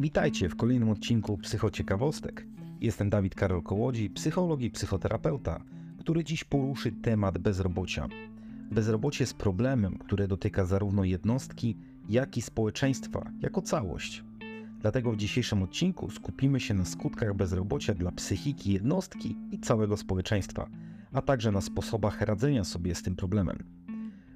Witajcie w kolejnym odcinku Psychociekawostek. Jestem Dawid Karol Kołodzi, psycholog i psychoterapeuta, który dziś poruszy temat bezrobocia. Bezrobocie jest problemem, które dotyka zarówno jednostki, jak i społeczeństwa jako całość. Dlatego w dzisiejszym odcinku skupimy się na skutkach bezrobocia dla psychiki jednostki i całego społeczeństwa, a także na sposobach radzenia sobie z tym problemem.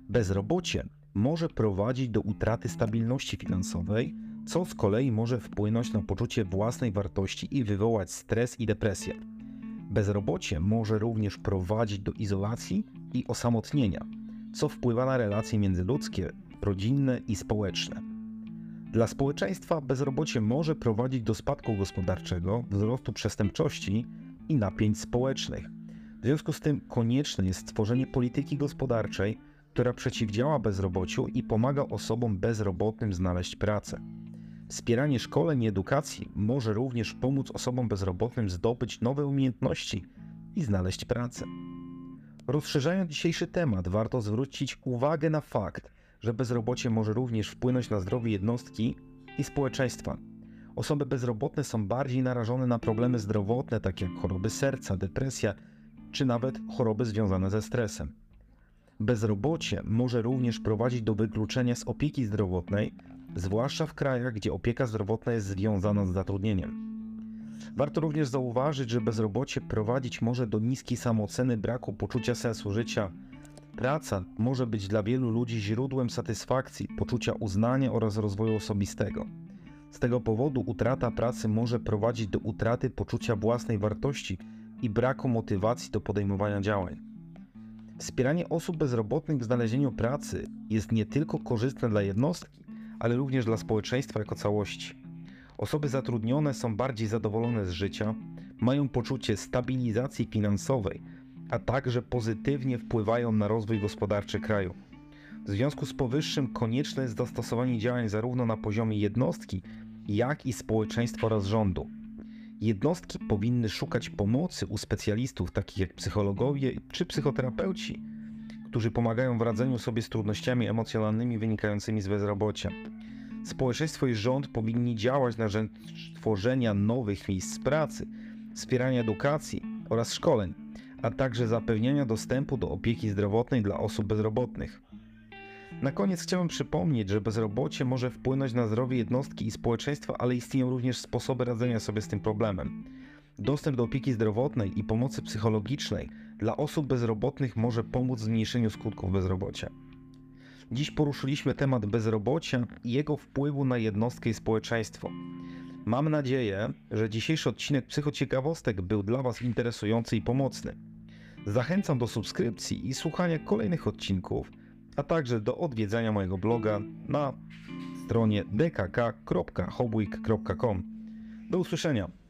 Bezrobocie może prowadzić do utraty stabilności finansowej, co z kolei może wpłynąć na poczucie własnej wartości i wywołać stres i depresję. Bezrobocie może również prowadzić do izolacji i osamotnienia, co wpływa na relacje międzyludzkie, rodzinne i społeczne. Dla społeczeństwa bezrobocie może prowadzić do spadku gospodarczego, wzrostu przestępczości i napięć społecznych. W związku z tym konieczne jest stworzenie polityki gospodarczej, która przeciwdziała bezrobociu i pomaga osobom bezrobotnym znaleźć pracę. Wspieranie szkoleń i edukacji może również pomóc osobom bezrobotnym zdobyć nowe umiejętności i znaleźć pracę. Rozszerzając dzisiejszy temat, warto zwrócić uwagę na fakt, że bezrobocie może również wpłynąć na zdrowie jednostki i społeczeństwa. Osoby bezrobotne są bardziej narażone na problemy zdrowotne, takie jak choroby serca, depresja czy nawet choroby związane ze stresem. Bezrobocie może również prowadzić do wykluczenia z opieki zdrowotnej, zwłaszcza w krajach, gdzie opieka zdrowotna jest związana z zatrudnieniem. Warto również zauważyć, że bezrobocie prowadzić może do niskiej samooceny, braku poczucia sensu życia. Praca może być dla wielu ludzi źródłem satysfakcji, poczucia uznania oraz rozwoju osobistego. Z tego powodu utrata pracy może prowadzić do utraty poczucia własnej wartości i braku motywacji do podejmowania działań. Wspieranie osób bezrobotnych w znalezieniu pracy jest nie tylko korzystne dla jednostki, ale również dla społeczeństwa jako całości. Osoby zatrudnione są bardziej zadowolone z życia, mają poczucie stabilizacji finansowej, a także pozytywnie wpływają na rozwój gospodarczy kraju. W związku z powyższym konieczne jest zastosowanie działań zarówno na poziomie jednostki, jak i społeczeństwa oraz rządu. Jednostki powinny szukać pomocy u specjalistów takich jak psychologowie czy psychoterapeuci, którzy pomagają w radzeniu sobie z trudnościami emocjonalnymi wynikającymi z bezrobocia. Społeczeństwo i rząd powinni działać na rzecz tworzenia nowych miejsc pracy, wspierania edukacji oraz szkoleń, a także zapewniania dostępu do opieki zdrowotnej dla osób bezrobotnych. Na koniec chciałbym przypomnieć, że bezrobocie może wpłynąć na zdrowie jednostki i społeczeństwa, ale istnieją również sposoby radzenia sobie z tym problemem. Dostęp do opieki zdrowotnej i pomocy psychologicznej dla osób bezrobotnych może pomóc w zmniejszeniu skutków bezrobocia. Dziś poruszyliśmy temat bezrobocia i jego wpływu na jednostkę i społeczeństwo. Mam nadzieję, że dzisiejszy odcinek Psychociekawostek był dla Was interesujący i pomocny. Zachęcam do subskrypcji i słuchania kolejnych odcinków, a także do odwiedzania mojego bloga na stronie dkk.hobweek.com. Do usłyszenia.